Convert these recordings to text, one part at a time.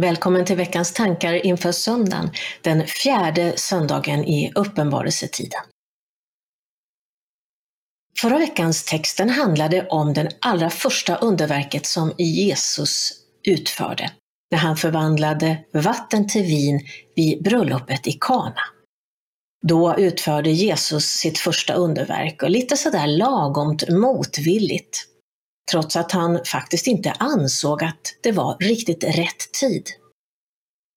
Välkommen till veckans tankar inför söndagen, den fjärde söndagen i Uppenbarelsetiden. Förra veckans texten handlade om det allra första underverket som Jesus utförde, när han förvandlade vatten till vin vid bröllopet i Kana. Då utförde Jesus sitt första underverk och lite sådär lagomt motvilligt trots att han faktiskt inte ansåg att det var riktigt rätt tid.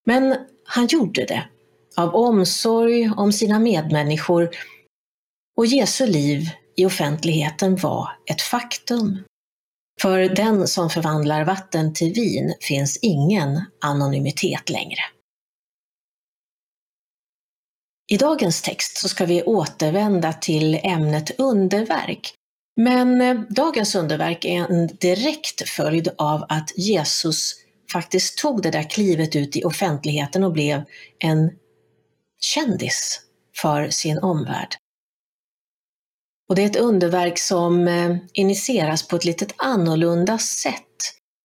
Men han gjorde det av omsorg om sina medmänniskor och Jesu liv i offentligheten var ett faktum. För den som förvandlar vatten till vin finns ingen anonymitet längre. I dagens text så ska vi återvända till ämnet underverk men eh, dagens underverk är en direkt följd av att Jesus faktiskt tog det där klivet ut i offentligheten och blev en kändis för sin omvärld. Och det är ett underverk som eh, initieras på ett lite annorlunda sätt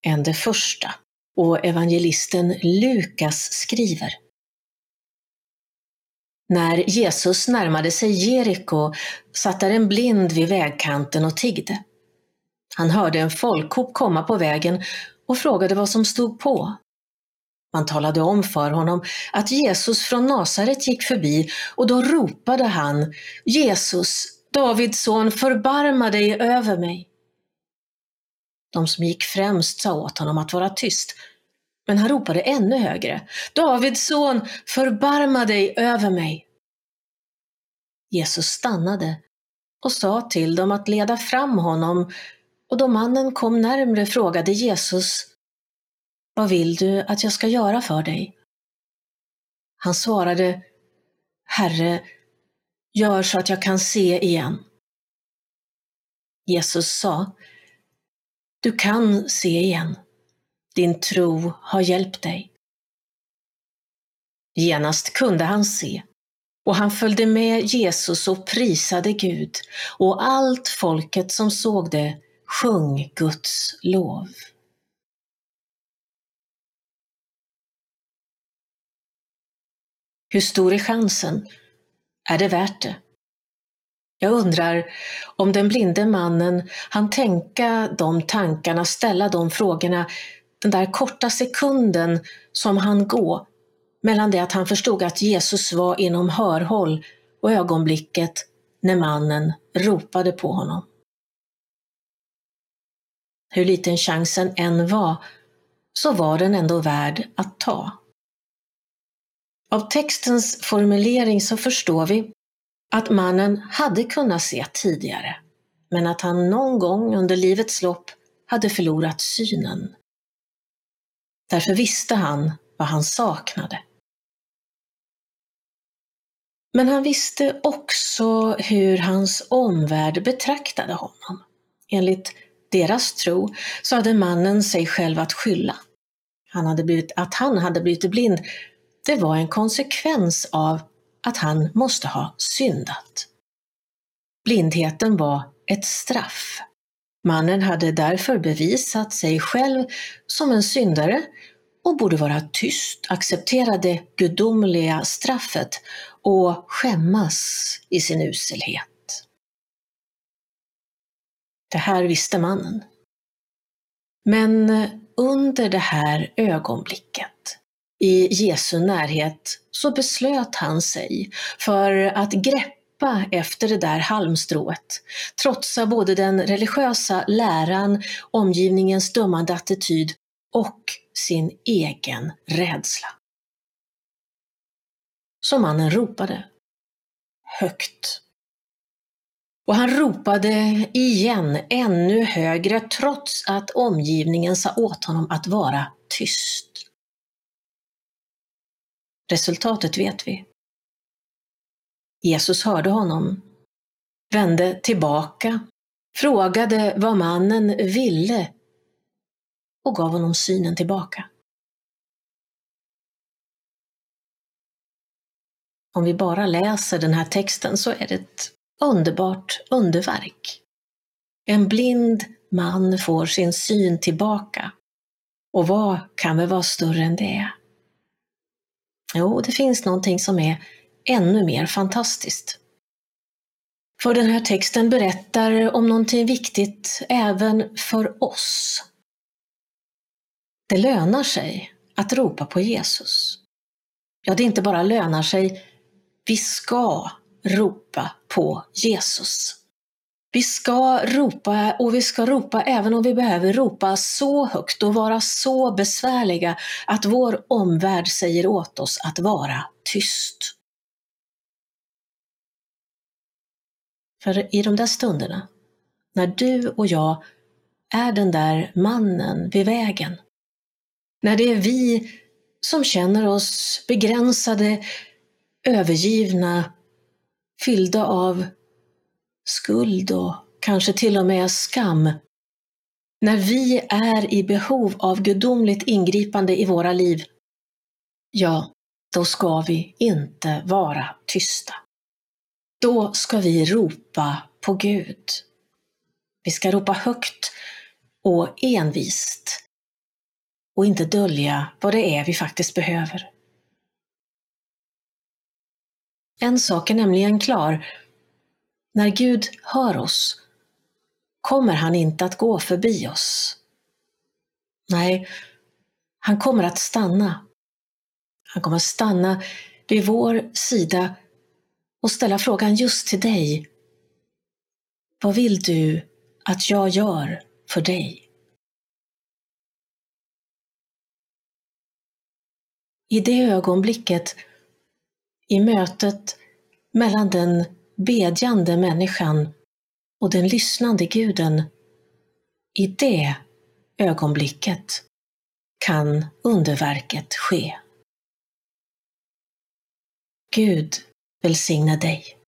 än det första. Och evangelisten Lukas skriver när Jesus närmade sig Jeriko satt där en blind vid vägkanten och tiggde. Han hörde en folkhop komma på vägen och frågade vad som stod på. Man talade om för honom att Jesus från Nasaret gick förbi och då ropade han Jesus, Davids son, förbarma dig över mig. De som gick främst sa åt honom att vara tyst, men han ropade ännu högre. Davids son, förbarma dig över mig. Jesus stannade och sa till dem att leda fram honom och då mannen kom närmre frågade Jesus Vad vill du att jag ska göra för dig? Han svarade Herre, gör så att jag kan se igen. Jesus sa Du kan se igen. Din tro har hjälpt dig. Genast kunde han se och han följde med Jesus och prisade Gud och allt folket som såg det sjöng Guds lov. Hur stor är chansen? Är det värt det? Jag undrar om den blinde mannen han tänka de tankarna, ställa de frågorna den där korta sekunden som han gå mellan det att han förstod att Jesus var inom hörhåll och ögonblicket när mannen ropade på honom. Hur liten chansen än var, så var den ändå värd att ta. Av textens formulering så förstår vi att mannen hade kunnat se tidigare, men att han någon gång under livets lopp hade förlorat synen. Därför visste han vad han saknade. Men han visste också hur hans omvärld betraktade honom. Enligt deras tro så hade mannen sig själv att skylla. Han hade blivit, att han hade blivit blind, det var en konsekvens av att han måste ha syndat. Blindheten var ett straff. Mannen hade därför bevisat sig själv som en syndare och borde vara tyst, acceptera det gudomliga straffet och skämmas i sin uselhet. Det här visste mannen. Men under det här ögonblicket, i Jesu närhet, så beslöt han sig för att greppa efter det där halmstrået, trotsa både den religiösa läran, omgivningens dömande attityd och sin egen rädsla. Så mannen ropade. Högt. Och han ropade igen ännu högre trots att omgivningen sa åt honom att vara tyst. Resultatet vet vi. Jesus hörde honom, vände tillbaka, frågade vad mannen ville och gav honom synen tillbaka. Om vi bara läser den här texten så är det ett underbart underverk. En blind man får sin syn tillbaka. Och vad kan väl vara större än det? Jo, det finns någonting som är ännu mer fantastiskt. För den här texten berättar om någonting viktigt även för oss. Det lönar sig att ropa på Jesus. Ja, det inte bara lönar sig, vi ska ropa på Jesus. Vi ska ropa och vi ska ropa även om vi behöver ropa så högt och vara så besvärliga att vår omvärld säger åt oss att vara tyst. För i de där stunderna, när du och jag är den där mannen vid vägen, när det är vi som känner oss begränsade, övergivna, fyllda av skuld och kanske till och med skam. När vi är i behov av gudomligt ingripande i våra liv, ja, då ska vi inte vara tysta. Då ska vi ropa på Gud. Vi ska ropa högt och envist och inte dölja vad det är vi faktiskt behöver. En sak är nämligen klar. När Gud hör oss kommer han inte att gå förbi oss. Nej, han kommer att stanna. Han kommer att stanna vid vår sida och ställa frågan just till dig. Vad vill du att jag gör för dig? I det ögonblicket, i mötet mellan den bedjande människan och den lyssnande guden, i det ögonblicket kan underverket ske. Gud Välsigna dig.